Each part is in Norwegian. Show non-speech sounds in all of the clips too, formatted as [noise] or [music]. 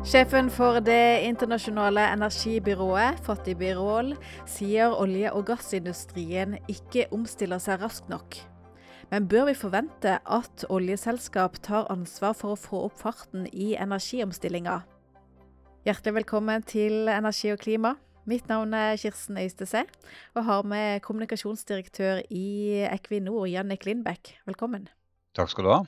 Sjefen for det internasjonale energibyrået, Fatih Birol, sier olje- og gassindustrien ikke omstiller seg raskt nok. Men bør vi forvente at oljeselskap tar ansvar for å få opp farten i energiomstillinga? Hjertelig velkommen til Energi og klima. Mitt navn er Kirsten Øystese, og har med kommunikasjonsdirektør i Equinor, Jannik Lindbekk. Velkommen. Takk skal du ha.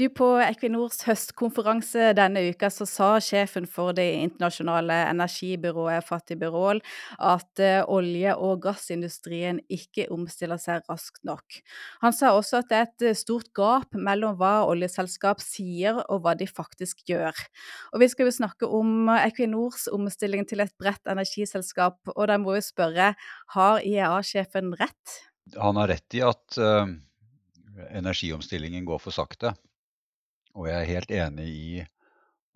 Du, På Equinors høstkonferanse denne uka så sa sjefen for det internasjonale energibyrået Fatih at uh, olje- og gassindustrien ikke omstiller seg raskt nok. Han sa også at det er et eh, stort gap mellom hva oljeselskap sier og hva de faktisk gjør. Og Vi skal jo snakke om Equinors omstilling til et bredt energiselskap, og da må vi spørre, har IEA-sjefen rett? Han har rett i at uh, energiomstillingen går for sakte. Og jeg er helt enig i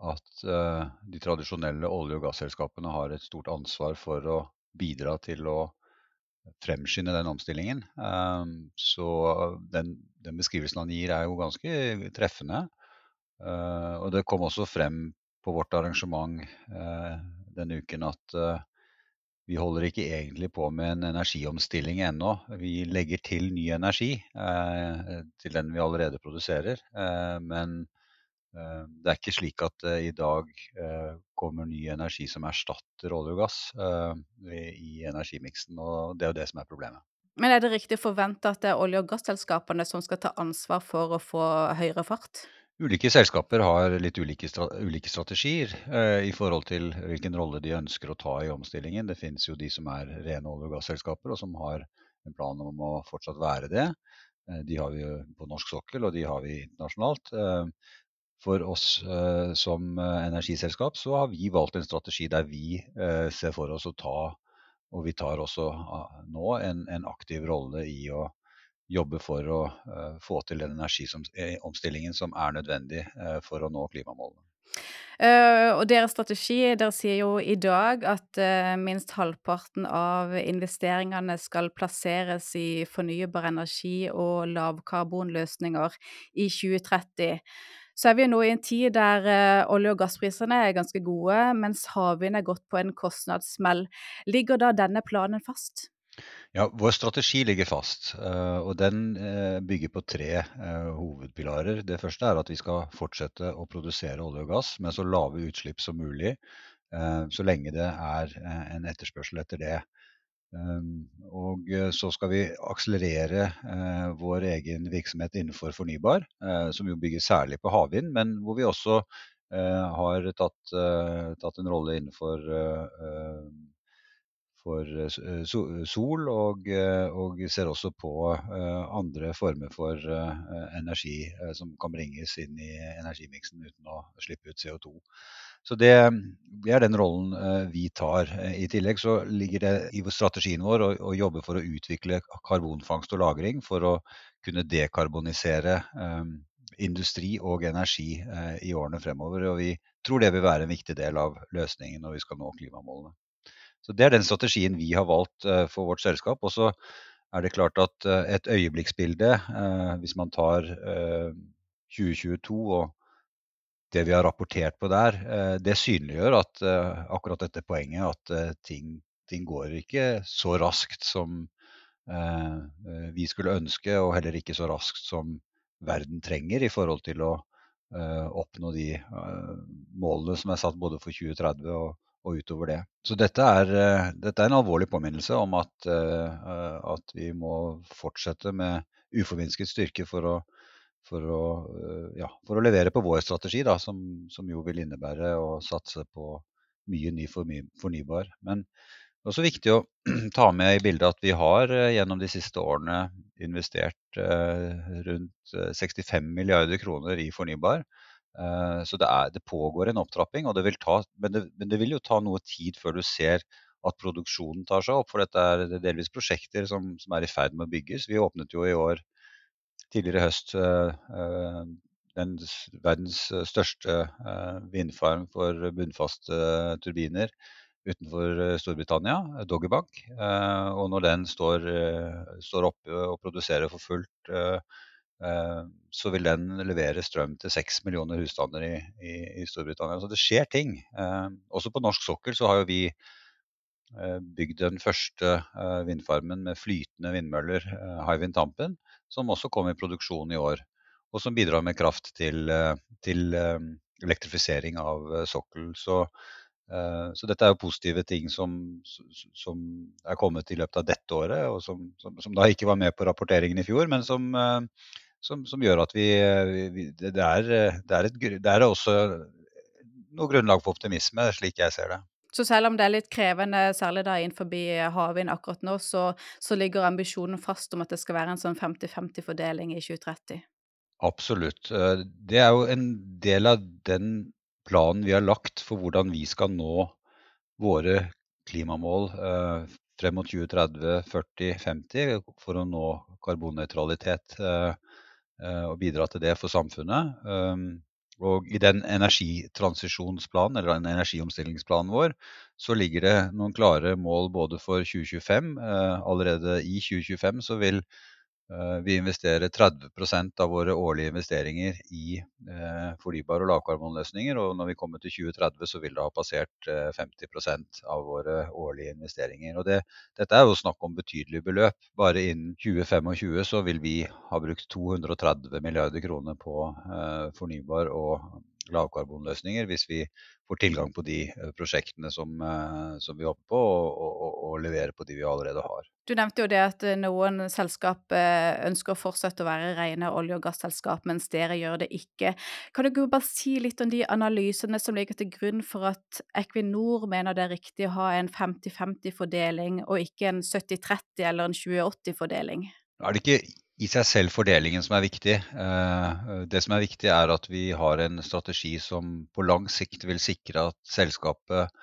at uh, de tradisjonelle olje- og gasselskapene har et stort ansvar for å bidra til å fremskynde den omstillingen. Um, så den, den, beskrivelsen han gir er jo ganske treffende. Uh, og det kom også frem på vårt arrangement denne uken at vi holder ikke egentlig på med en energiomstilling ennå. Vi legger til ny energi eh, til den vi allerede produserer. Eh, men eh, det er ikke slik at det i dag eh, kommer ny energi som erstatter olje og gass eh, i energimiksen. Og det er jo det som er problemet. Men er det riktig å forvente at det er olje- og gasselskapene som skal ta ansvar for å få høyere fart? Ulike selskaper har litt ulike, ulike strategier eh, i forhold til hvilken rolle de ønsker å ta i omstillingen. Det finnes jo de som er rene olje- og gasselskaper, og som har en plan om å fortsatt være det. Eh, de har vi på norsk sokkel, og de har vi internasjonalt. Eh, for oss eh, som eh, energiselskap så har vi valgt en strategi der vi eh, ser for oss å ta, og vi tar også ah, nå, en, en aktiv rolle i å jobbe for å uh, få til den energiomstillingen eh, som er nødvendig uh, for å nå klimamålene. Uh, og deres strategi, dere sier jo i dag at minst halvparten av investeringene skal plasseres i fornybar energi og lavkarbonløsninger i 2030. Så er vi nå i en tid der olje- og gassprisene er ganske gode, mens havvind er gått på en kostnadssmell. Ligger da denne planen fast? Ja, Vår strategi ligger fast, eh, og den eh, bygger på tre eh, hovedpilarer. Det første er at vi skal fortsette å produsere olje og gass med så lave utslipp som mulig, så lenge det er en etterspørsel etter det. Og så skal vi akselerere vår egen virksomhet innenfor fornybar, som jo bygger særlig på havvind, men hvor vi også har tatt, tatt en rolle innenfor for eh, eh, sol, og, eh, og, ser også på andre former for energi som kan bringes inn i energimiksen uten å slippe ut CO2. Så det, det, er den rollen vi tar. I tillegg så ligger det i strategien vår å, å jobbe for å utvikle karbonfangst og -lagring for å kunne dekarbonisere industri og energi i årene fremover. Og vi tror det vil være en viktig del av løsningen når vi skal nå klimamålene. Så Det er den strategien vi har valgt uh, for vårt selskap. Og så er det klart at uh, et øyeblikksbilde, uh, hvis man tar 2022 og det vi har rapportert på der, det synliggjør at akkurat dette poenget at ting, ting, går ikke så raskt som vi skulle ønske, og heller ikke så raskt som verden trenger i forhold til å oppnå de målene som er satt både for 2030 og og utover det. Så dette er, eh, dette er en alvorlig påminnelse om at, uh, at, vi må fortsette med uforminsket styrke for å, for å, ja, for å levere på vår strategi, da, som, som, jo vil innebære å satse på mye ny fornybar. Men det er også viktig å [clears throat] ta med i bildet at vi har gjennom de siste årene investert rundt 65 milliarder kroner i fornybar. Eh, så det, er, det, pågår en opptrapping, det ta, men, det, men, det, vil jo ta noe tid før du ser at produksjonen tar seg opp. For dette er delvis prosjekter som, som er i ferd med å bygges. Vi åpnet jo i år, tidligere i høst, eh, eh, den verdens største vindfarm for bunnfaste turbiner utenfor Storbritannia, Doggerbank. Og når den står, står oppe og produserer for fullt så vil den levere strøm til seks millioner husstander i, i, i, Storbritannia. Så det skjer ting. Også på norsk sokkel så har jo vi bygd den første vindfarmen med flytende vindmøller, Hywind Tampen, som også kom i produksjon i år. Og som bidrar med kraft til, til elektrifisering av sokkel. Så Eh, så dette er jo positive ting som, som, er kommet i løpet av dette året, og som, som, som, da ikke var med på rapporteringen i fjor, men som, eh, gjør at vi, vi det, er, det, er et, det, er, også noe grunnlag for optimisme, slik jeg ser det. Så selv om det er litt krevende, særlig da innenfor havvind akkurat nå, så, så ligger ambisjonen fast om at det skal være en sånn 50-50-fordeling i 2030? Absolutt. Eh, det er jo en del av den planen vi har lagt for hvordan vi skal nå våre klimamål eh, frem mot 2030, 40, 50 for å nå karbonnøytralitet eh, eh, og bidra til det for samfunnet. Um, og I den energitransisjonsplanen, eller den energiomstillingsplanen vår, så ligger det noen klare mål både for 2025. Eh, allerede i 2025 så vil Eh, vi investerer 30% av våre årlige investeringer i eh, fornybare og lavkarbonløsninger. Og når vi kommer til 2030, så vil det ha passert 50 eh, av våre årlige investeringer. Og det, dette er jo snakk om betydelige beløp. Bare innen 2025 så vil vi ha brukt 230 milliarder kroner på fornybar og lavkarbonløsninger hvis vi får tilgang på de prosjektene som, som vi håper på, og, og, og levere på de vi allerede har. Du nevnte jo det at eh, noen selskap eh, ønsker å fortsette å være rene olje- og gasselskap, mens dere gjør det ikke. Kan du bare si litt om de analysene som ligger til grunn for at Equinor mener det er riktig å ha en 50-50-fordeling, og ikke en 70-30 eller en 20-80-fordeling? Er det ikke i seg selv fordelingen som er viktig. Eh, det som er viktig, er at vi har en strategi som på lang sikt vil sikre at selskapet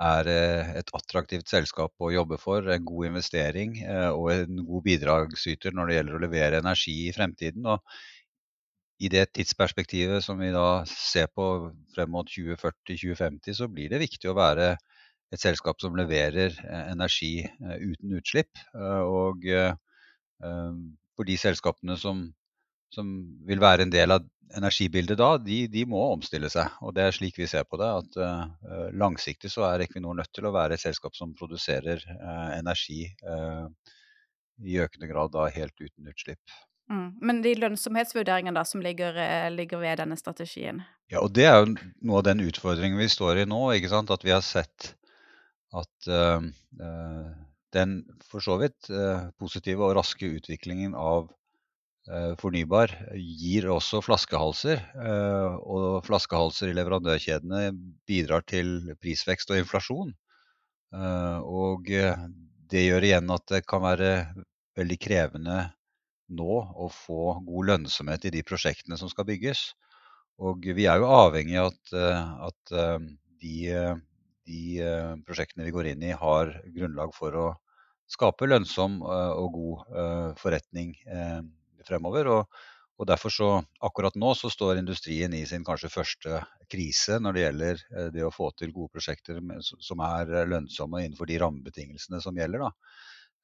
er eh, et attraktivt selskap å jobbe for, en god investering eh, og en god bidragsyter når det gjelder å levere energi i fremtiden. Og I det tidsperspektivet som vi da ser på frem mot 2040-2050, så blir det viktig å være et selskap som leverer energi uten utslipp. Og for de selskapene som, som vil være en del av energibildet da, de, de, må omstille seg. Og det er slik vi ser på det. At uh, langsiktig så er Equinor nødt til å være et selskap som produserer uh, energi uh, i økende grad da helt uten utslipp. Mm. Men de lønnsomhetsvurderingene da som ligger, ligger, ved denne strategien? Ja, og det er jo noe av den utfordringen vi står i nå. ikke sant? At vi har sett at den for så vidt positive og raske utviklingen av Eh, fornybar gir også flaskehalser. Eh, og flaskehalser i leverandørkjedene bidrar til prisvekst og inflasjon. Eh, og det gjør igjen at det kan være veldig krevende nå å få god lønnsomhet i de prosjektene som skal bygges. Og vi er jo avhengig av at, at de, de, prosjektene vi går inn i, har grunnlag for å skape lønnsom og god forretning fremover. Og, derfor så, akkurat nå så står industrien i sin kanskje første krise når det gjelder eh, det å få til gode prosjekter som er lønnsomme innenfor de rammebetingelsene som gjelder. da.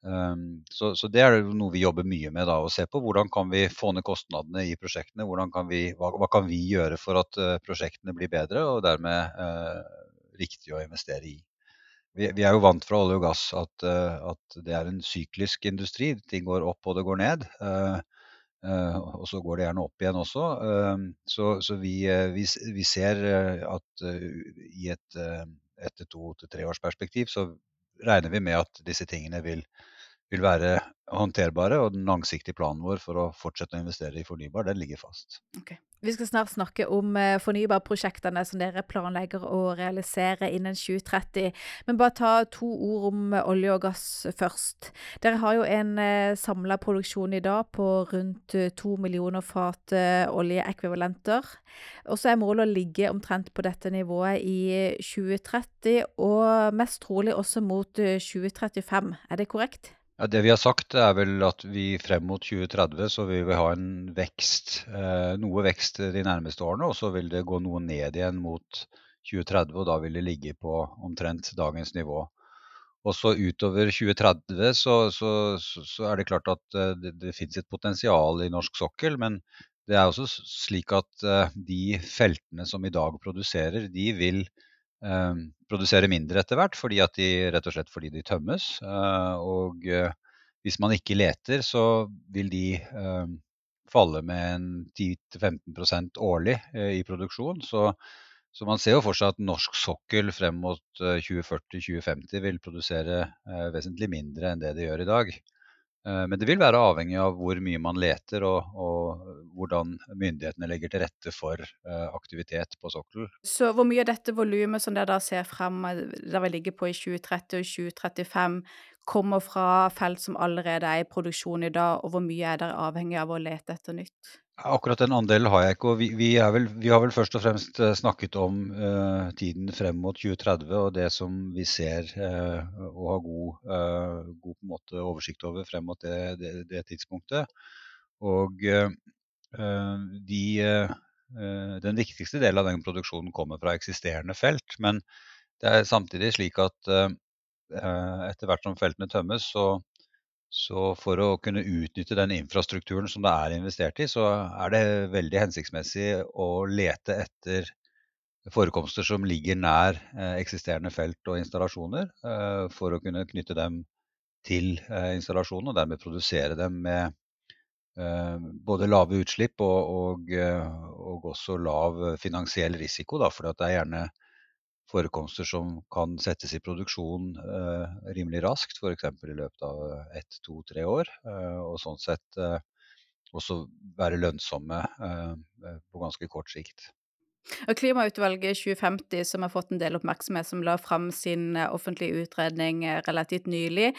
Um, så, så, det er noe vi jobber mye med. da, Å se på hvordan kan vi få ned kostnadene i prosjektene. Kan vi, hva, hva, kan vi gjøre for at prosjektene blir bedre, og dermed riktig å investere i. Vi, vi, er jo vant fra olje og gass at, uh, at, det er en syklisk industri. Ting går opp og det går ned. Uh, Eh, og så går det gjerne opp igjen også. Så, så vi, eh, vi, vi, ser eh, at i et etter to til tre års perspektiv så regner vi med at disse tingene vil, vil være håndterbare. Og den langsiktige planen vår for å fortsette å investere i fornybar, den ligger fast. Okay. Vi skal snart snakke om uh, fornybarprosjektene som dere planlegger å realisere innen 2030. Men bare ta to ord om olje og gass først. Dere har jo en eh, samla produksjon i dag på rundt to millioner fat oljeekvivalenter. Og så er målet å ligge omtrent på dette nivået i 2030, og mest trolig også mot 2035. Er det korrekt? Ja, det vi har sagt er vel at vi frem mot 2030 så vil vi ha en vekst, eh, noe vekst de nærmeste årene, og så vil det gå noe ned igjen mot 2030, og da vil det ligge på omtrent dagens nivå. Og så utover 2030 så, så, så er det klart at eh, det, det finnes et potensial i norsk sokkel. Men det er også slik at eh, de feltene som i dag produserer, de vil eh, produsere mindre etter hvert. Fordi at de, rett og slett fordi de tømmes. Eh, og eh, hvis man ikke leter, så vil de eh, falle med en 10-15% årlig i produksjon. Så så man ser jo for seg at norsk sokkel frem mot 2040-2050 eh, vil produsere eh, vesentlig mindre enn det det gjør i dag. Eh, men det vil være avhengig av hvor mye man leter og, og hvordan myndighetene legger til rette for aktivitet på sokkelen. Så hvor mye av dette volumet som dere ser frem, der vi ligger på i 2030 og 2035, kommer fra felt som allerede er i produksjon i dag, og hvor mye er dere avhengig av å lete etter nytt? Akkurat den andelen har jeg ikke. og Vi, vi, vel, vi har vel først og fremst eh, snakket om uh, tiden frem mot 2030 og det som vi ser uh, og har god, uh, god måte, oversikt over frem mot det, det, det tidspunktet. Og de, den viktigste delen av den produksjonen kommer fra eksisterende felt. Men det er samtidig slik at etter hvert som feltene tømmes, så så for å kunne utnytte den infrastrukturen som det er investert i, så er det veldig hensiktsmessig å lete etter forekomster som ligger nær eh, eksisterende felt og installasjoner, eh, for å kunne knytte dem til eh, installasjonen og dermed produsere dem med både lave utslipp og, og, og også lav finansiell risiko. Da, for det er gjerne forekomster som kan settes i produksjon eh, rimelig raskt, f.eks. i løpet av ett, to, tre år. Eh, og sånn sett eh, også være lønnsomme eh, på ganske kort sikt. Og Klimautvalget 2050, som har fått en del oppmerksomhet, som la fram sin eh, offentlige utredning eh, relativt nylig,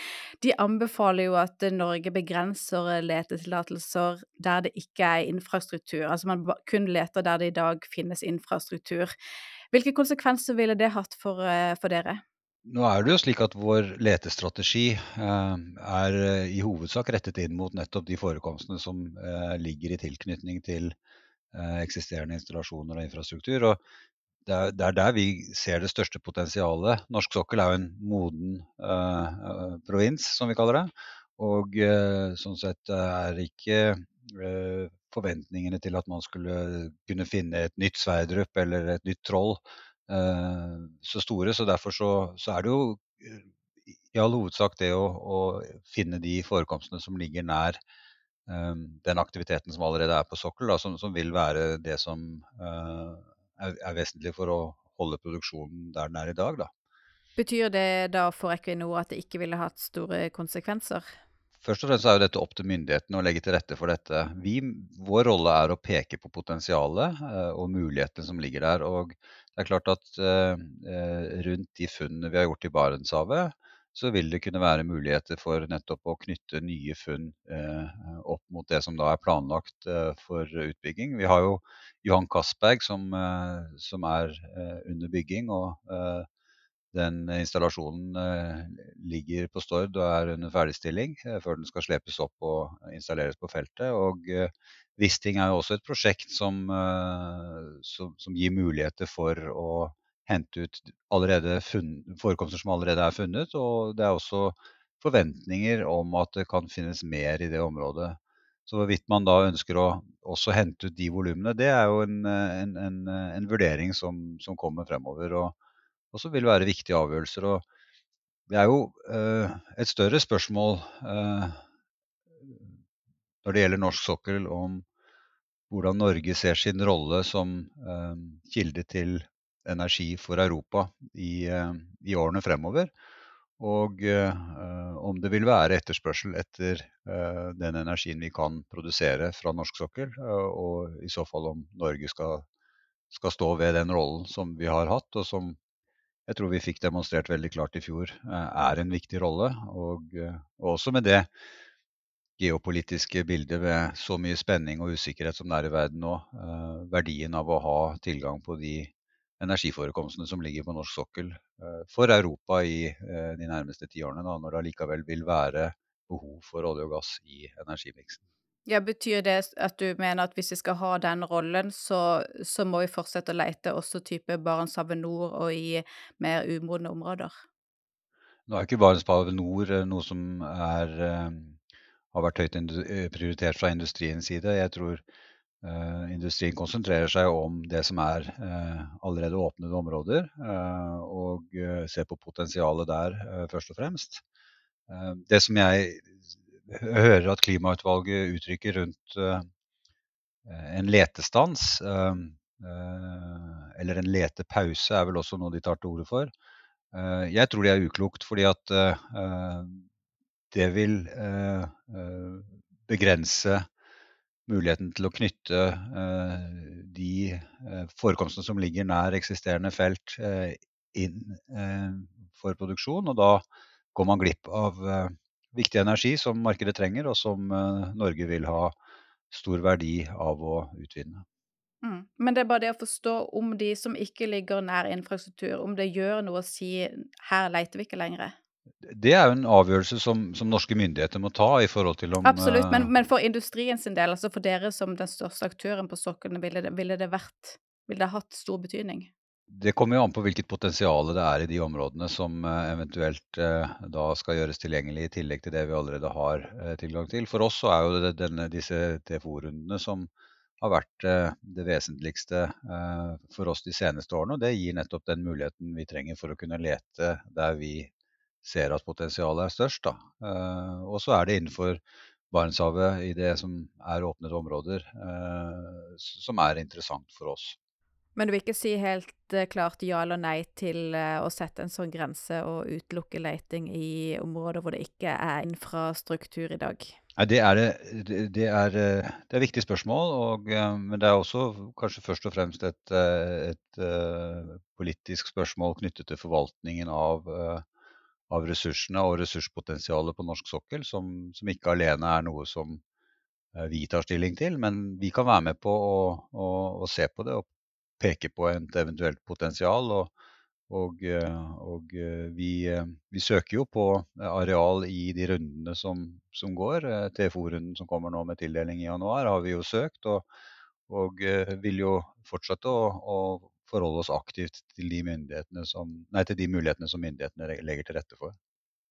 de anbefaler jo at Norge begrenser letetillatelser der det ikke er infrastruktur. Altså man kun leter der det i dag finnes infrastruktur. Hvilke konsekvenser ville det hatt for, eh, for dere? Nå er det jo slik at vår letestrategi eh, er eh, i hovedsak rettet inn mot nettopp de forekomstene som ligger i tilknytning til eksisterende installasjoner og infrastruktur. Og det er, er, der vi ser det største potensialet. Norsk sokkel er jo en moden eh, provins, som vi kaller det. Og sånn sett er ikke forventningene til at man skulle kunne finne et nytt Sverdrup eller et nytt Troll eh, så store. Så derfor så, så, er det jo eh, i all hovedsak det å, å finne de forekomstene som ligger nær eh, den aktiviteten som allerede er på sokkel, da, som, som, vil være det som uh, er, er, vesentlig for å holde produksjonen der den er i dag. Da. Betyr det da for Equinor at det ikke ville hatt store konsekvenser? Først og fremst er jo dette opp til myndighetene å legge til rette for dette. Vi, vår rolle er å peke på potensialet eh, og mulighetene som ligger der. Og det er klart at eh, eh, rundt de funnene vi har gjort i Barentshavet, så vil det kunne være muligheter for nettopp å knytte nye funn eh, opp mot det som da er planlagt eh, for utbygging. Vi har jo Johan Castberg som, eh, som er under bygging. og den installasjonen eh, ligger på Stord og er under ferdigstilling eh, før den skal slepes opp og installeres på feltet. Og eh, Wisting er jo også et prosjekt som, som, som gir muligheter for å hente ut forekomster som allerede er funnet. Og det er også forventninger om at det kan finnes mer i det området. Så hvorvidt man da ønsker å også hente ut de volumene, det er jo en, en, en, en vurdering som, som, kommer fremover. Og også vil være viktige avgjørelser. Og det er jo eh, et større spørsmål eh, når det gjelder norsk sokkel, om hvordan Norge ser sin rolle som eh, kilde til energi for Europa i, eh, i årene fremover. Og eh, om det vil være etterspørsel etter eh, den energien vi kan produsere fra norsk sokkel. og i så fall om Norge skal, skal stå ved den rollen som vi har hatt, og som jeg tror vi fikk demonstrert veldig klart i fjor, eh, er en viktig rolle. Og, eh, og også med det geopolitiske bildet med så mye spenning og usikkerhet som det er i verden nå, eh, verdien av å ha tilgang på de energiforekomstene som ligger på norsk sokkel for Europa i de nærmeste ti årene, da, når det allikevel vil være behov for olje og gass i energimiksen. Ja, Betyr det at du mener at hvis vi skal ha den rollen, så, så må vi fortsette å leite også type Barentshavet nord og i mer umodne områder? Nå er ikke Barentshavet nord noe som er, har vært høyt prioritert fra industriens side. Jeg tror Uh, industrien konsentrerer seg om det som er uh, allerede åpnede områder, uh, og ser på potensialet der først og fremst. det som jeg hører at klimautvalget uttrykker rundt en letestans, eller en letepause, er vel også noe de tar til orde for. jeg tror det er uklokt, fordi at det vil begrense muligheten til å knytte eh, de eh, forekomstene som ligger nær eksisterende felt eh, inn for produksjon. Og da går man glipp av viktig energi som markedet trenger, og som Norge vil ha stor verdi av å utvinne. Mm. Men det er bare det å forstå om de som ikke ligger nær infrastruktur, om det gjør noe å si her leter vi ikke lenger? Det er jo en avgjørelse som, som, norske myndigheter må ta i forhold til om Absolutt, men, men for industrien sin del, altså for dere som den største aktøren på sokkelen, ville det, ville det vært Ville det hatt stor betydning? Det kommer jo an på hvilket potensial det er i de områdene som eh, eventuelt eh, da skal gjøres tilgjengelig, i tillegg til det vi allerede har eh, tilgang til. For oss så er jo det denne, disse TFO-rundene som har vært det vesentligste for oss de seneste årene. Og det gir nettopp den muligheten vi trenger for å kunne lete der vi ser at potensialet er størst. Da. Og så er det innenfor Barentshavet i det som er åpnede områder, som er interessant for oss. Men du vil ikke si helt eh, klart ja eller nei til å sette en sånn grense og utelukke leiting i områder hvor det ikke er infrastruktur i dag? Nei, det er, det, er, det er viktige spørsmål, og, men det er også kanskje først og fremst et, et, politisk spørsmål knyttet til forvaltningen av av ressursene og ressurspotensialet på norsk sokkel, som, som, ikke alene er noe som eh, vi tar stilling til. Men vi kan være med på å, å, å se på det og peke på et eventuelt potensial. Og, og, eh, og eh, vi, vi, søker jo på areal i de rundene som, som går. TFO-runden som kommer nå med tildeling i januar, har vi jo søkt. Og, og vil jo fortsette å, å forholde oss aktivt til de, som, nei, til de mulighetene som myndighetene legger til rette for.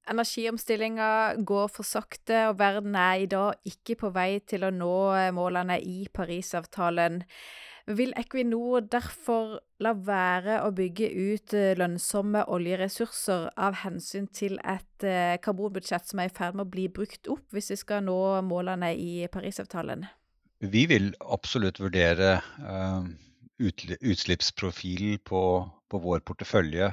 Energiomstillinga går for sakte, og verden er i dag ikke på vei til å nå eh, målene i Parisavtalen. Vil Equinor derfor la være å bygge ut eh, lønnsomme oljeressurser av hensyn til et eh, karbonbudsjett som er i ferd med å bli brukt opp, hvis vi skal nå målene i Parisavtalen? Vi vil absolutt vurdere utslippsprofilen utslippsprofil på, på, vår portefølje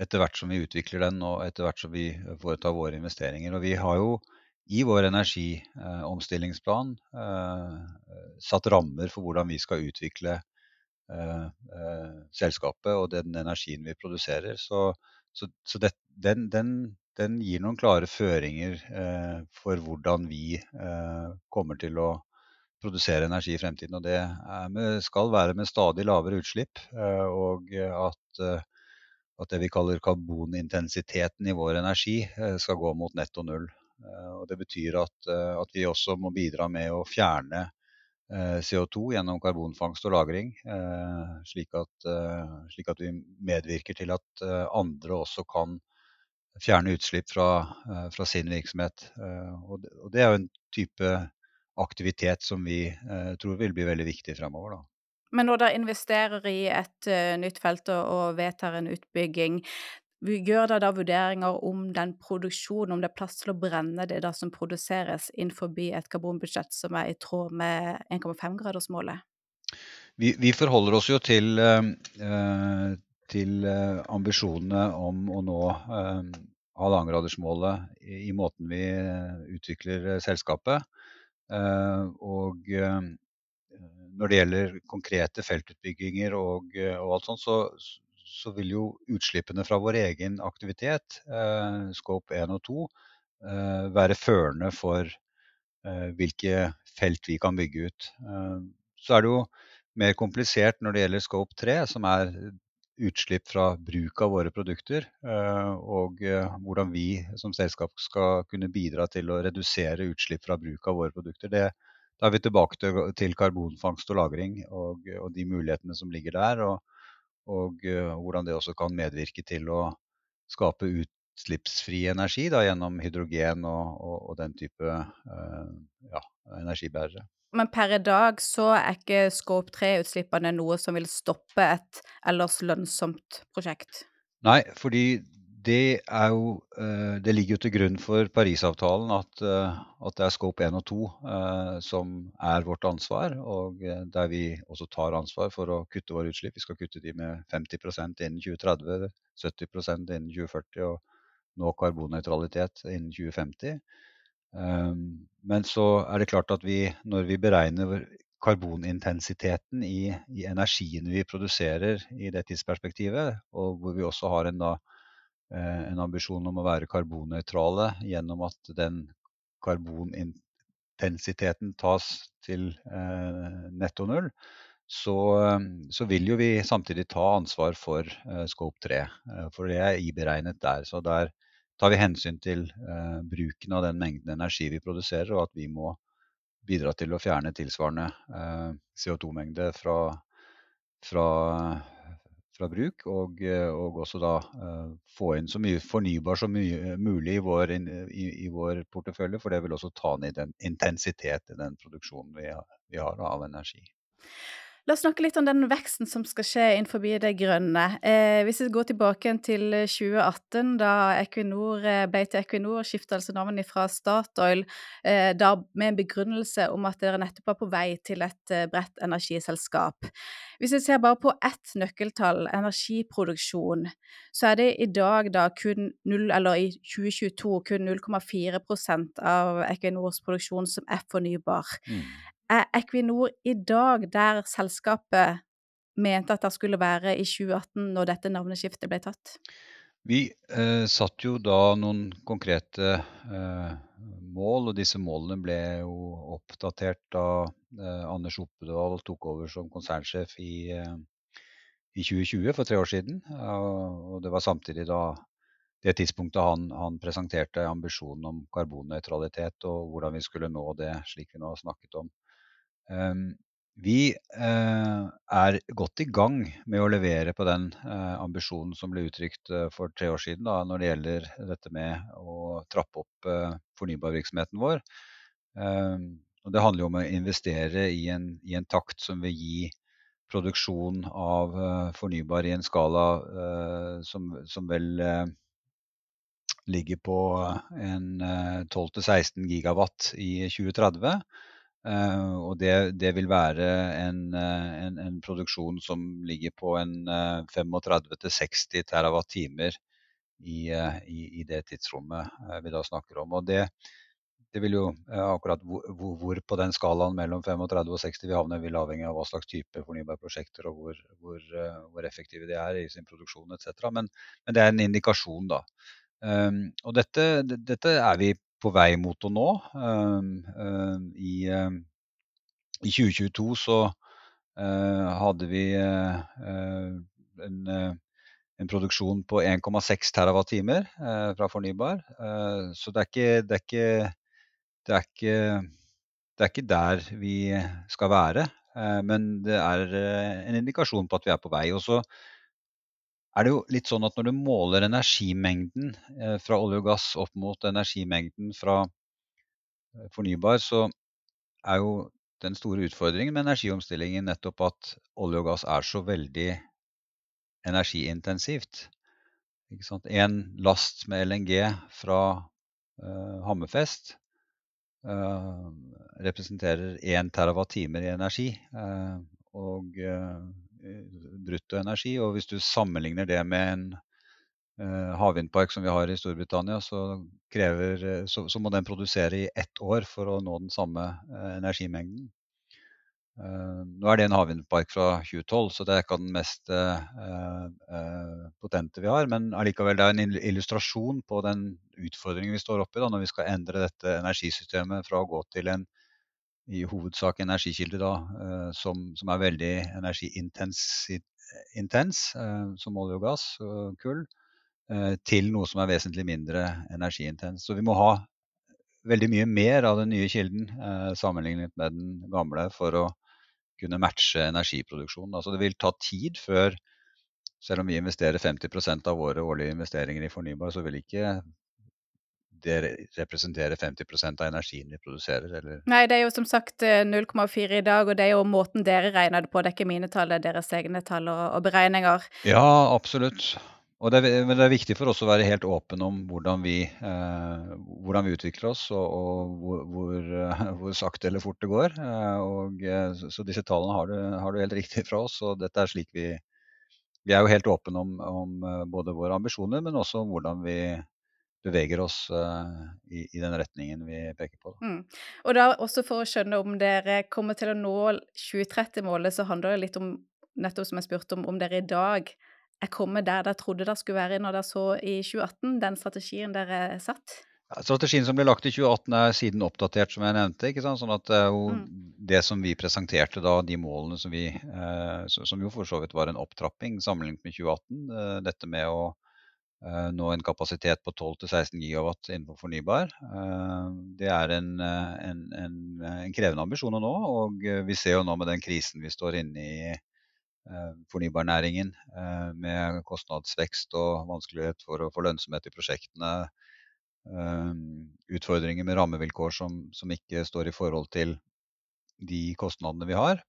etter hvert som vi utvikler den og etter hvert som vi foretar våre investeringer. Og vi har jo i vår energiomstillingsplan eh, satt rammer for hvordan vi skal utvikle eh, eh, selskapet og den energien vi produserer. Så, så, så det, den, den, den, gir noen klare føringer eh, for hvordan vi eh, kommer til å produsere energi i fremtiden. Og det med, skal være med stadig lavere utslipp. Eh, og at, eh, at, det vi kaller karbonintensiteten i vår energi eh, skal gå mot netto null. Og det betyr at, at vi også må bidra med å fjerne CO2 gjennom karbonfangst og -lagring, slik at, slik at, vi medvirker til at andre også kan fjerne utslipp fra, fra sin virksomhet. Og det, er jo en type aktivitet som vi eh, tror vil bli veldig viktig fremover. Da. Men når dere investerer i et nytt felt og vedtar en utbygging, gjør dere da vurderinger om den produksjonen, om det er plass til å brenne det da som produseres innenfor et karbonbudsjett som er i tråd med 1,5-gradersmålet? Vi, vi, forholder oss jo til, uh, til uh, ambisjonene om å nå halvannengradersmålet i, i måten vi utvikler selskapet. Eh, og eh, når det gjelder konkrete feltutbygginger og, eh, og alt sånt, så, så, vil jo utslippene fra vår egen aktivitet, Scope 1 og 2, være førende for hvilke felt vi kan bygge ut. Så er det jo mer komplisert når det gjelder Scope 3, som er utslipp fra bruk av våre produkter, eh, og eh, hvordan vi som selskap skal kunne bidra til å redusere utslipp fra bruk av våre produkter. Det, da er vi tilbake til, til karbonfangst og -lagring og, og, de mulighetene som ligger der, og, og, hvordan det også kan medvirke til å skape utslippsfri energi da, gjennom hydrogen og, og, og den type ja, energibærere. Men per i dag så er ikke Scope 3-utslippene noe som vil stoppe et ellers lønnsomt prosjekt? Nei, fordi det, jo, uh, det ligger jo til grunn for Parisavtalen at, uh, at det er Scope 1 og 2 som er vårt ansvar, og der vi også tar ansvar for å kutte våre utslipp. Vi skal kutte de med 50% innen 2030, 70% innen 2040 og nå karbonnøytralitet innen 2050. Ehm, men så er det klart at vi, når vi beregner karbonintensiteten i, i energien vi produserer i det tidsperspektivet, og hvor vi også har en, da, eh, en ambisjon om å være karbonnøytrale gjennom at den karbonintensiteten tas til eh, netto null, så, så, vil jo vi samtidig ta ansvar for scope 3. Uh, for det er iberegnet der. Så der tar vi hensyn til bruken av den mengden energi vi produserer, og at vi må bidra til å fjerne tilsvarende CO2-mengde fra, fra, fra, bruk. Og, og også da få inn så mye fornybar som mye, mulig i vår, i, i vår, portefølje, for det vil også ta ned den intensitet i den produksjonen vi, vi har av energi. La oss snakke litt om den veksten som skal skje innenfor det grønne. Eh, hvis vi går tilbake til 2018, da Equinor eh, ble til Equinor, skifta altså navn fra Statoil, eh, da med en begrunnelse om at dere nettopp var på vei til et eh, bredt energiselskap. Hvis vi ser bare på ett nøkkeltall, energiproduksjon, så er det i dag da kun 0, eller i 2022 kun 0,4% av Equinors produksjon som er fornybar. Mm er Equinor i dag der selskapet mente at det skulle være i 2018 når dette navneskiftet ble tatt? Vi eh, satt jo da noen konkrete eh, mål, og disse målene ble jo oppdatert da eh, Anders Oppedal tok over som konsernsjef i, eh, i 2020, for tre år siden. og det var samtidig da det tidspunktet han, han presenterte ambisjonen om karbonnøytralitet og hvordan vi skulle nå det, slik vi nå har snakket om. Ehm, vi eh, er godt i gang med å levere på den eh, ambisjonen som ble uttrykt eh, for tre år siden da, når det gjelder dette med å trappe opp fornybarvirksomheten vår. Ehm, og det handler jo om å investere i en, i en takt som vil gi produksjon av fornybar i en skala som, som vel ligger på en 12-16 gigawatt i 2030. Uh, og det, det, vil være en, uh, en, en, produksjon som ligger på en uh, 35-60 TWh i, i, i, det tidsrommet vi da snakker om. Og det, det vil jo akkurat hvor, hvor, på den skalaen mellom 35 og 60 vi havner, vil avhenge av hva slags type fornybarprosjekter og hvor, hvor, hvor, effektive de er i sin produksjon etc. Men, men det er en indikasjon, da. Um, og dette, dette, er vi på vei mot å nå. Ehm, ehm, I, ehm, i 2022 så eh, hadde vi eh, en, eh, en produksjon på 1,6 TWh fra fornybar. Så det er ikke, det er ikke, det er ikke det er ikke der vi skal være, men det er en indikasjon på at vi er på vei. Og så er det jo litt sånn at når du måler energimengden eh, fra olje og gass opp mot energimengden fra eh, fornybar, så er jo den store utfordringen med energiomstillingen nettopp at olje og gass er så veldig energiintensivt. En last med LNG fra uh, Hammerfest uh, representerer 1 TWh i energi. Uh, og bruttoenergi. Og hvis du sammenligner det med en uh, havvindpark som vi har i Storbritannia, så, krever, eh, så, så, må den produsere i ett år for å nå den samme energimengden. Nå er det en havvindpark fra 2012, så det er ikke den mest potente vi har. Men allikevel det er en illustrasjon på den utfordringen vi står oppe i da, når vi skal endre dette energisystemet fra å gå til en i hovedsak energikilder da, eh, som, som, er veldig energiintens, eh, som olje og gass og kull, eh, til noe som er vesentlig mindre energiintens. Så vi må ha veldig mye mer av den nye kilden sammenlignet med den gamle for å kunne matche energiproduksjonen. Altså det vil ta tid før selv om vi investerer 50% av våre årlige investeringer i fornybar, så vil ikke det representere 50% av energien vi produserer. Eller? Nei, det er jo som sagt 0,4 i dag, og det er jo måten dere regner det på. Det er ikke mine tall, det er deres egne tall og, og beregninger. Ja, absolutt. Det er, men det er viktig for oss å være helt åpen om hvordan vi, eh, hvordan vi utvikler oss, og, og hvor, hvor, [laughs] hvor, sakte eller fort det går. Eh, og, så, så, disse tallene har du, har du, helt riktig fra oss, og dette er slik vi Vi er jo helt åpne om, om både våre ambisjoner, men også om hvordan vi beveger oss uh, i, i, den retningen vi peker på. Mm. Og da også for å skjønne om dere kommer til å nå 2030-målet, så handler det litt om, nettopp som jeg spurte om, om dere i dag er kommet der dere trodde dere skulle være når dere så i 2018, den strategien dere satt? Ja, strategien som ble lagt i 2018 er siden oppdatert, som jeg nevnte. ikke sant? Sånn at mm. det som vi presenterte da, de målene som vi eh, Som jo for så vidt var en opptrapping sammenlignet med 2018. Eh, dette med å nå en kapasitet på 12-16 gigawatt innenfor fornybar. Eh, det er en, eh, en, en, en, krevende ambisjon å nå, og vi ser jo nå med den krisen vi står inne i fornybarnæringen, med kostnadsvekst og vanskelighet for å få lønnsomhet i prosjektene, utfordringer med rammevilkår som, som ikke står i forhold til de kostnadene vi har,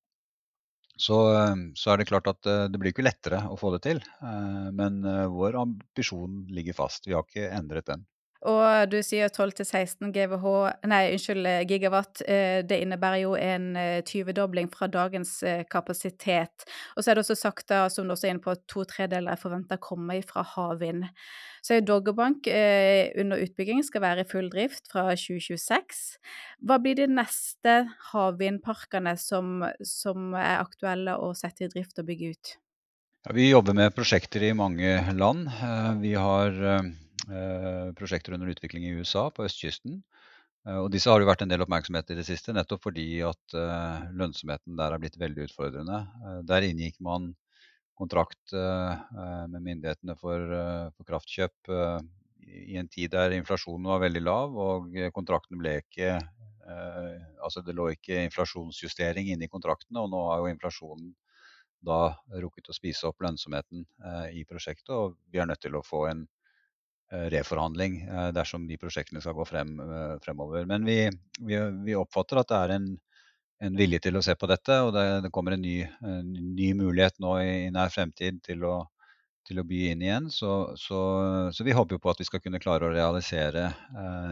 så, eh, så, er det klart at eh, det blir ikke lettere å få det til. Eh, men vår ambisjon ligger fast. Vi har ikke endret den. Og du sier 12-16 GWh, nei, unnskyld, gigawatt. Det innebærer jo en 20-dobling fra dagens kapasitet. Og så er det også sagt, da, som du også er inne på, at to tredeler er forventa å komme fra havvind. Så Doggerbank eh, under utbygging skal være i full drift fra 2026. Hva blir de neste havvindparkene som, som er aktuelle å sette i drift og bygge ut? Ja, vi jobber med prosjekter i mange land. Eh, vi har eh, prosjekter under utvikling i USA, på østkysten. Og disse har det vært en del oppmerksomhet i det siste, nettopp fordi at lønnsomheten der er blitt veldig utfordrende. Der inngikk man kontrakt eh, eh, med myndighetene eh, for kraftkjøp i en tid der inflasjonen var veldig lav og kontrakten ble ikke Altså det lå ikke inflasjonsjustering inne i kontraktene, og nå har jo inflasjonen da rukket å spise opp lønnsomheten i prosjektet, og vi er nødt til å få en reforhandling dersom de prosjektene skal gå frem fremover. Men vi, vi, vi oppfatter at det er en en vilje til å se på dette. Og det, det kommer en ny, en ny, mulighet nå i, i nær fremtid til å, til å by inn igjen. Så, så, så, vi håper jo på at vi skal kunne klare å realisere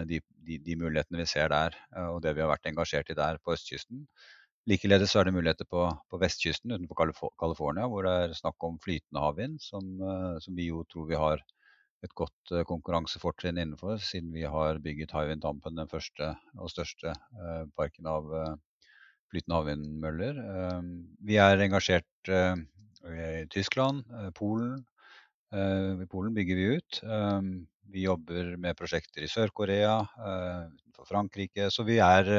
de, de, de, mulighetene vi ser der, og det vi har vært engasjert i der på østkysten. Likeledes er det muligheter på, på vestkysten utenfor California, hvor det er snakk om flytende havvind, som, som, vi jo tror vi har et godt konkurransefortrinn innenfor, siden vi har bygget Hywind Tampen, den første og største parken av flytende havvindmøller. Vi er engasjert eh, i Tyskland, eh, Polen. Eh, I Polen bygger vi ut. Vi jobber med prosjekter i Sør-Korea, utenfor Frankrike. Så vi er,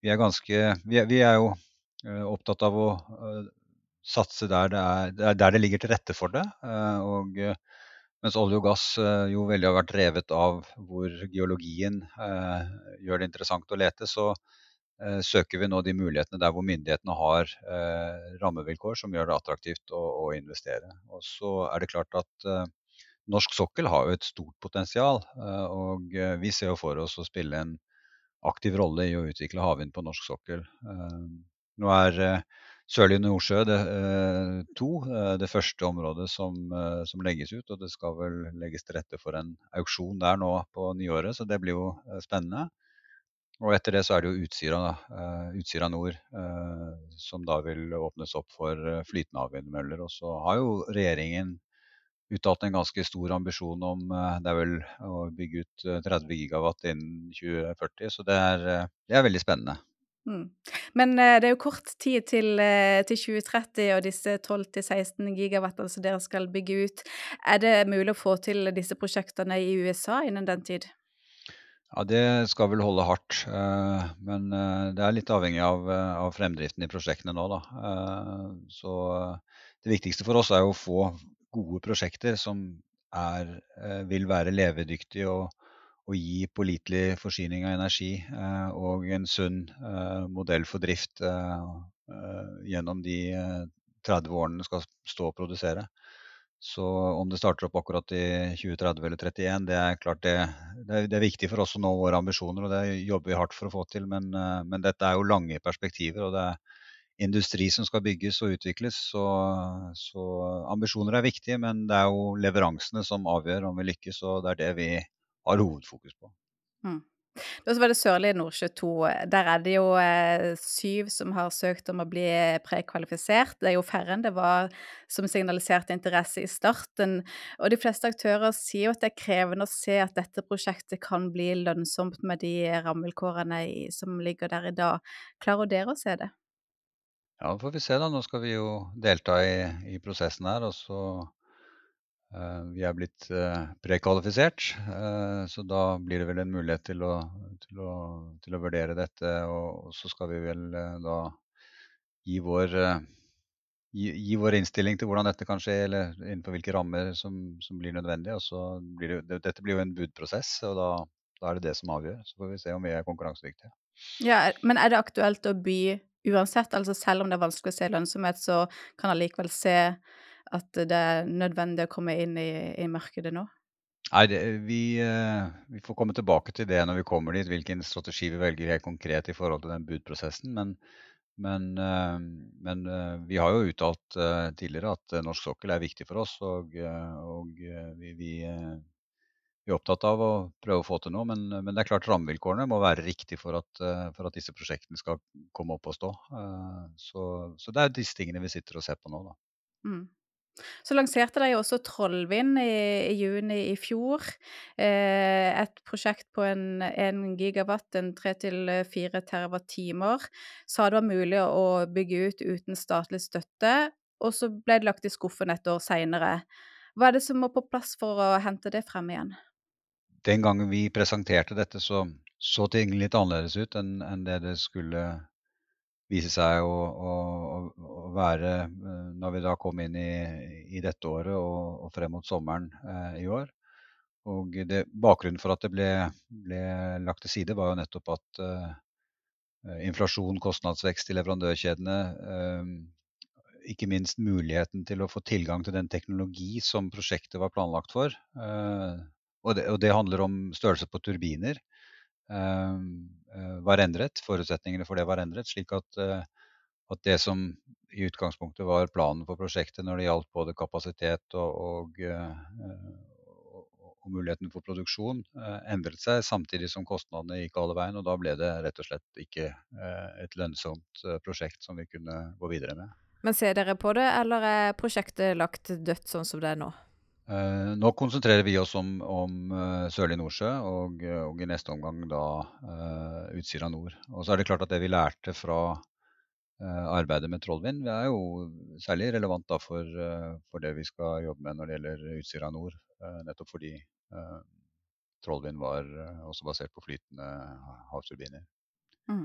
vi er ganske vi er, vi er, jo opptatt av å satse der det, er, der det ligger til rette for det. Og mens olje og gass jo veldig har vært drevet av hvor geologien gjør det interessant å lete, så Eh, søker vi nå de mulighetene der hvor myndighetene har eh, rammevilkår som gjør det attraktivt å, å, investere. Og så er det klart at eh, norsk sokkel har jo et stort potensial. Eh, og eh, vi ser jo for oss å spille en aktiv rolle i å utvikle havvind på norsk sokkel. Eh, nå er Sørlige Nordsjø det, to det første området som, som, legges ut. Og det skal vel legges til rette for en auksjon der nå på nyåret, så det blir jo spennende. Og etter det så er det jo Utsira, Utsira nord som da vil åpnes opp for flytende havvindmøller. Og så har jo regjeringen uttalt en ganske stor ambisjon om det er vel å bygge ut 30 gigawatt innen 2040. Så det er, det er veldig spennende. Mm. Men det er jo kort tid til, til 2030 og disse 12-16 gigawatt som dere skal bygge ut. Er det mulig å få til disse prosjektene i USA innen den tid? Ja, Det skal vel holde hardt. Eh, men eh, det er litt avhengig av, eh, av fremdriften i prosjektene nå. Da. Så det viktigste for oss er å få gode prosjekter som er, vil være levedyktige og, og, gi pålitelig forsyning av energi og en sunn modell for drift gjennom de 30 årene skal stå og produsere. Så om det starter opp akkurat i 2030 eller 31, det er klart det, det, er, det, er, viktig for oss å nå våre ambisjoner, og det jobber vi hardt for å få til. Men, eh, men dette er jo lange perspektiver, og det er industri som skal bygges og utvikles. Så, så, ambisjoner er viktige, men det er jo leveransene som avgjør om vi lykkes, og det er det vi har hovedfokus på. Mm. Så var det Sørlige Nordsjø 2. Der er det jo eh, syv som har søkt om å bli prekvalifisert. Det er jo færre enn det var som signaliserte interesse i starten. Og de fleste aktører sier jo at det er krevende å se at dette prosjektet kan bli lønnsomt med de rammevilkårene som ligger der i dag. Klarer dere å se det? Ja, det får vi se da. Nå skal vi jo delta i, i prosessen her. og så vi er blitt eh, prekvalifisert, eh, så da blir det vel en mulighet til å, til å, til å vurdere dette. Og så skal vi vel da gi vår, gi, gi vår, innstilling til hvordan dette kan skje, eller innenfor hvilke rammer som, som blir nødvendig. Og så blir det, dette blir jo en budprosess, og da, da, er det det som avgjør. Så får vi se om vi er konkurransedyktige. Ja, Men er det aktuelt å by uansett? Altså selv om det er vanskelig å se lønnsomhet, så kan man likevel se at det er nødvendig å komme inn i, i markedet nå? Nei, det, vi, eh, vi, får komme tilbake til det når vi kommer dit, hvilken strategi vi velger helt konkret i forhold til den budprosessen. Men, men, eh, men eh, vi har jo uttalt tidligere at norsk sokkel er viktig for oss. Og, og vi, vi, vi, er opptatt av å prøve å få til noe. Men, men det er klart rammevilkårene må være riktige for for at disse prosjektene skal komme opp og stå. Så, så, det er disse tingene vi sitter og ser på nå. Da. Mm. Så lanserte de også Trollvind i, i juni i fjor. Eh, et prosjekt på en, en gigawatt, en tre til fire terawattimer. Sa det var mulig å bygge ut uten statlig støtte, og så ble det lagt i skuffen et år seinere. Hva er det som må på plass for å hente det frem igjen? Den gangen vi presenterte dette, så så ting litt annerledes ut enn, enn det det skulle vise seg å, å, å, være eh, når vi da kom inn i, i dette året og, og, frem mot sommeren eh, i år. Og det, bakgrunnen for at det ble, ble, lagt til side, var jo nettopp at eh, inflasjon, kostnadsvekst i leverandørkjedene, eh, ikke minst muligheten til å få tilgang til den teknologi som prosjektet var planlagt for. Eh, og det, og det handler om størrelse på turbiner. Ehm, eh, var endret. Forutsetningene for det var endret. Slik at, eh, at, det som i utgangspunktet var planen for prosjektet når det gjaldt både kapasitet og, og, eh, og muligheten for produksjon, endret seg samtidig som kostnadene gikk alle veien. Og da ble det rett og slett ikke et lønnsomt prosjekt som vi kunne gå videre med. Men ser dere på det, eller er prosjektet lagt dødt sånn som det er nå? Eh, nå konsentrerer vi oss om, om Sørlig Nordsjø og, og, i neste omgang da uh, Utsira nord. Og så er det klart at det vi lærte fra arbeidet med Trollvind, er jo særlig relevant da for, for, det vi skal jobbe med når det gjelder Utsira nord. nettopp fordi Trollvind var også basert på flytende havturbiner. Mm.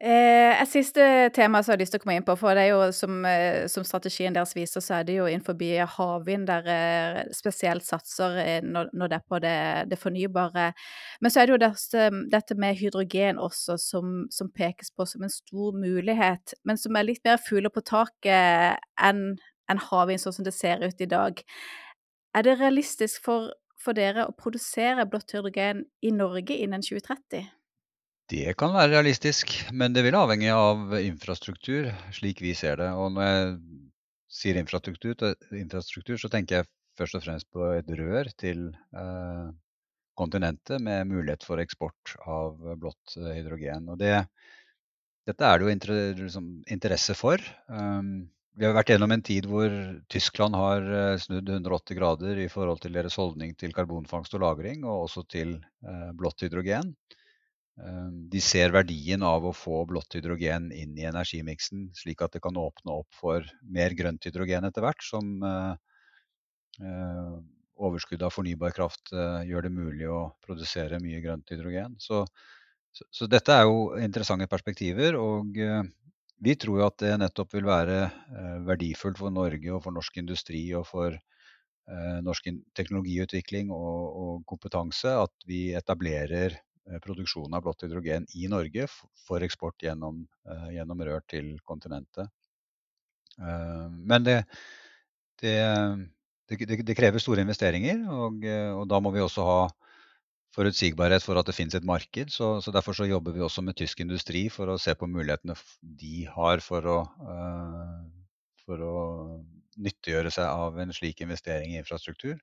Eh, et siste tema som jeg har lyst til å komme inn på, for det er jo som, eh, som strategien deres viser, så er det jo innenfor havvind der spesielt satser eh, når, når, det er på det, det, fornybare. Men så er det jo dette, dette med hydrogen også som, som, pekes på som en stor mulighet, men som er litt mer fugler på taket enn en havvind sånn som det ser ut i dag. Er det realistisk for, for dere å produsere blått hydrogen i Norge innen 2030? Det kan være realistisk, men det vil avhenge av infrastruktur, slik vi ser det. Og når jeg sier infrastruktur, infrastruktur så tenker jeg først og fremst på et rør til eh, kontinentet med mulighet for eksport av blått hydrogen. Og det, dette er det jo inter, liksom, interesse for. Um, vi har vært gjennom en tid hvor Tyskland har eh, snudd 180 grader i forhold til deres holdning til karbonfangst og -lagring, og også til eh, blått hydrogen. Ehm, de ser verdien av å få blått hydrogen inn i energimiksen, slik at det kan åpne opp for mer grønt hydrogen etter hvert, som eh, eh, overskudd av fornybar kraft eh, gjør det mulig å produsere mye grønt hydrogen. Så, så, så dette er jo interessante perspektiver. og vi tror jo at det nettopp vil være verdifullt for Norge og for norsk industri og for norsk teknologiutvikling og, og kompetanse at vi etablerer produksjon av blått hydrogen i Norge for eksport gjennom, eh, gjennom rør til kontinentet. Eh, men det, det, det, det, krever store investeringer, og, og, da må vi også ha forutsigbarhet for at det finnes et marked. Så, så, Derfor så jobber vi også med tysk industri for å se på mulighetene de har for å, for å nyttiggjøre seg av en slik investering i infrastruktur.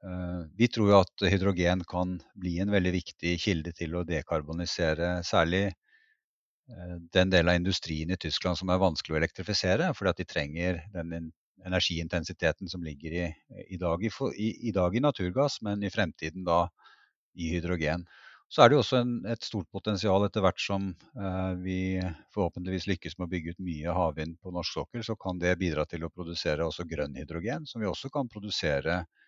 Uh, vi tror jo at hydrogen kan bli en veldig viktig kilde til å dekarbonisere særlig uh, den delen av industrien i Tyskland som er vanskelig å elektrifisere, fordi at de trenger den energiintensiteten som ligger i, i, dag, i, i dag i naturgass, men i fremtiden da i hydrogen. Så er det jo også en, et stort potensial etter hvert som eh, vi forhåpentligvis lykkes med å bygge ut mye havvind på norsk sokkel, så kan det bidra til å produsere også grønn hydrogen, som vi også kan produsere eh,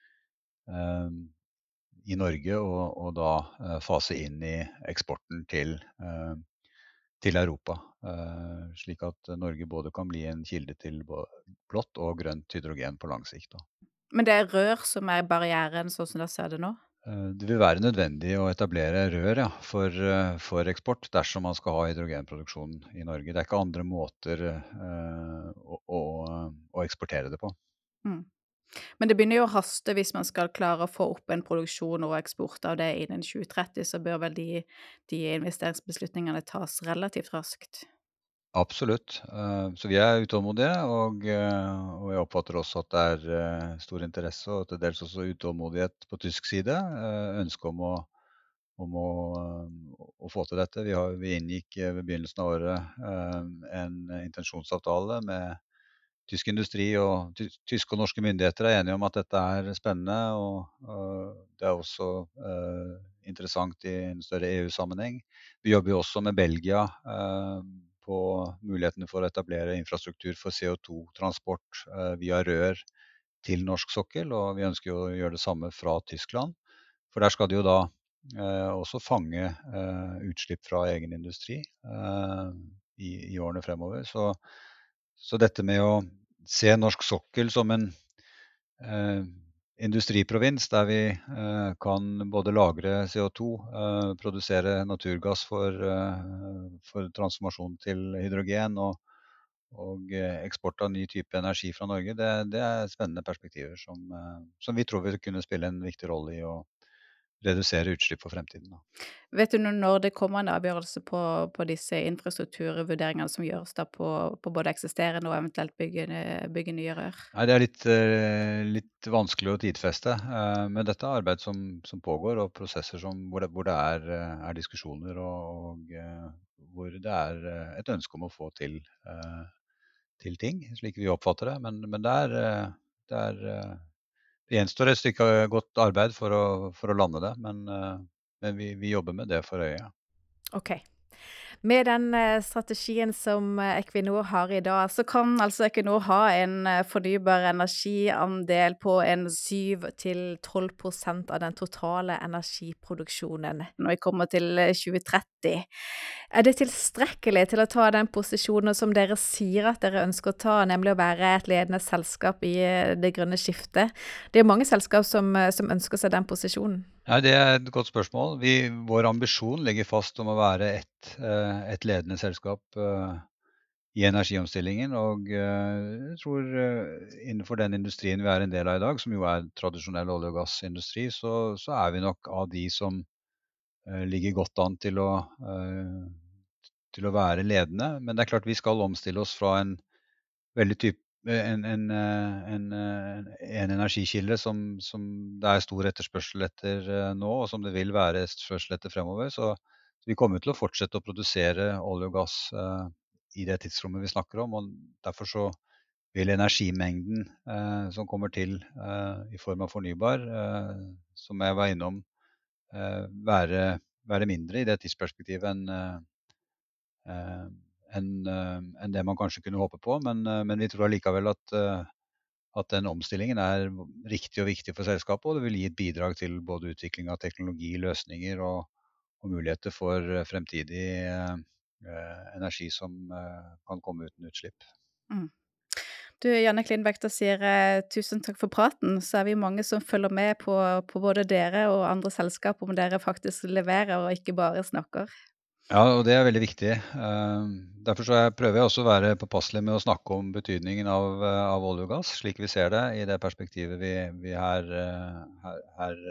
i Norge, og, og da eh, fase inn i eksporten til, eh, til Europa. Eh, slik at Norge både kan bli en kilde til blått og grønt hydrogen på lang sikt. Men det er rør som er barrieren, sånn som dere ser det nå? Eh, det vil være nødvendig å etablere rør ja, for, eh, for, eksport dersom man skal ha hydrogenproduksjon i Norge. Det er ikke andre måter uh, å, å, å, eksportere det på. Mm. Men det begynner jo å haste hvis man skal klare å få opp en produksjon og eksport av det innen 2030, så bør vel de, de investeringsbeslutningene tas relativt raskt? Absolutt. Eh, så vi er utålmodige, eh, og jeg oppfatter også at det er eh, stor interesse og til dels også utålmodighet på tysk side. Ønske om å, om å, å få til dette. Vi, har, vi, inngikk ved begynnelsen av året en intensjonsavtale med tysk industri og tyske og norske myndigheter er enige om at dette er spennende. Og, det er også uh, interessant i en større EU-sammenheng. Vi jobber jo også med Belgia. Uh, på mulighetene for å etablere infrastruktur for CO2-transport eh, via rør til norsk sokkel. Og vi ønsker jo å gjøre det samme fra Tyskland. For der skal de jo da eh, også fange eh, utslipp fra egen industri i, i, årene fremover. Så, så, dette med å se norsk sokkel som en industriprovins der vi eh, kan både lagre CO2, eh, produsere naturgass for, eh, for, transformasjon til hydrogen og, og, eksport av ny type energi fra Norge, det, det er spennende perspektiver som, som, vi tror vil kunne spille en viktig rolle i å redusere utslipp for fremtiden. Da. Vet du når det kommer en avgjørelse på, på disse infrastrukturvurderingene som gjøres da på, på, både eksisterende og eventuelt bygge, bygge nye rør? Nei, Det er litt, eh, litt vanskelig å tidfeste. Eh, men dette er arbeid som, som pågår, og prosesser som, hvor, det, hvor det er, eh, er, diskusjoner og, og, hvor det er et ønske om å få til, til ting, slik vi oppfatter det. Men, men det er, det er gjenstår et stykke godt arbeid for å, for å lande det, men, eh, men vi, vi, jobber med det for øye. Ok. Med den eh, strategien som eh, Equinor har i dag, så kan altså Equinor ha en fornybar energiandel på en 7-12% av den totale energiproduksjonen når vi kommer til 2030. Er det tilstrekkelig til å ta den posisjonen som dere sier at dere ønsker å ta, nemlig å være et ledende selskap i eh, det grønne skiftet? Det er mange selskap som, eh, som ønsker seg den posisjonen. Ja, det er et godt spørsmål. Vi, vår ambisjon ligger fast om å være et, eh, et ledende selskap i energiomstillingen. Og jeg tror innenfor den industrien vi er en del av i dag, som jo er tradisjonell olje- og gassindustri, så, så er vi nok av de som ligger godt an til å til å være ledende. Men det er klart vi skal omstille oss fra en veldig type en, en, en, en energikilde som, som, det er stor etterspørsel etter eh, nå, og som det vil være etterspørsel etter fremover. Så, vi kommer til å fortsette å produsere olje og gass uh, i det tidsrommet vi snakker om. og Derfor så vil energimengden uh, som kommer til uh, i form av fornybar, som jeg var innom, være, være, mindre i det tidsperspektivet enn Eh, enn eh, en det man kanskje kunne håpe på. Men, eh, men vi tror allikevel at, at den omstillingen er riktig og viktig for selskapet, og det vil gi et bidrag til både utvikling av teknologi, løsninger og, og muligheter for fremtidig eh, energi som eh, kan komme uten utslipp. Mm. Du, Janne Klindbæk, da sier tusen takk for praten. Så er vi mange som følger med på, på både dere og andre selskap om dere faktisk leverer og ikke bare snakker. Ja, og det er veldig viktig. Derfor så prøver jeg også å være påpasselig med å snakke om betydningen av, av olje og gass, slik vi ser det i det perspektivet vi, vi her, her, her,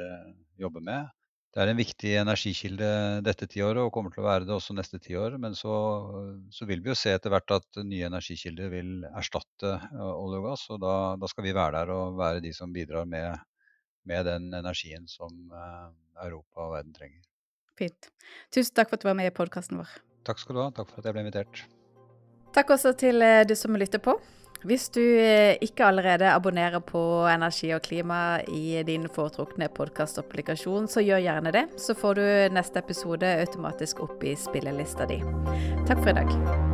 jobber med. Det er en viktig energikilde dette tiåret og kommer til å være det også neste tiår. Men så, så, vil vi jo se etter hvert at nye energikilder vil erstatte olje og gass. Og da, da, skal vi være der og være de som bidrar med, med den energien som Europa og verden trenger. Fint. Tusen takk for at du var med i podkasten vår. Takk skal du ha. Takk for at jeg ble invitert. Takk også til du som lytter på. Hvis du eh, ikke allerede abonnerer på Energi og klima i din foretrukne podkastapplikasjon, så gjør gjerne det. Så får du neste episode automatisk opp i spillelista di. Takk for i dag.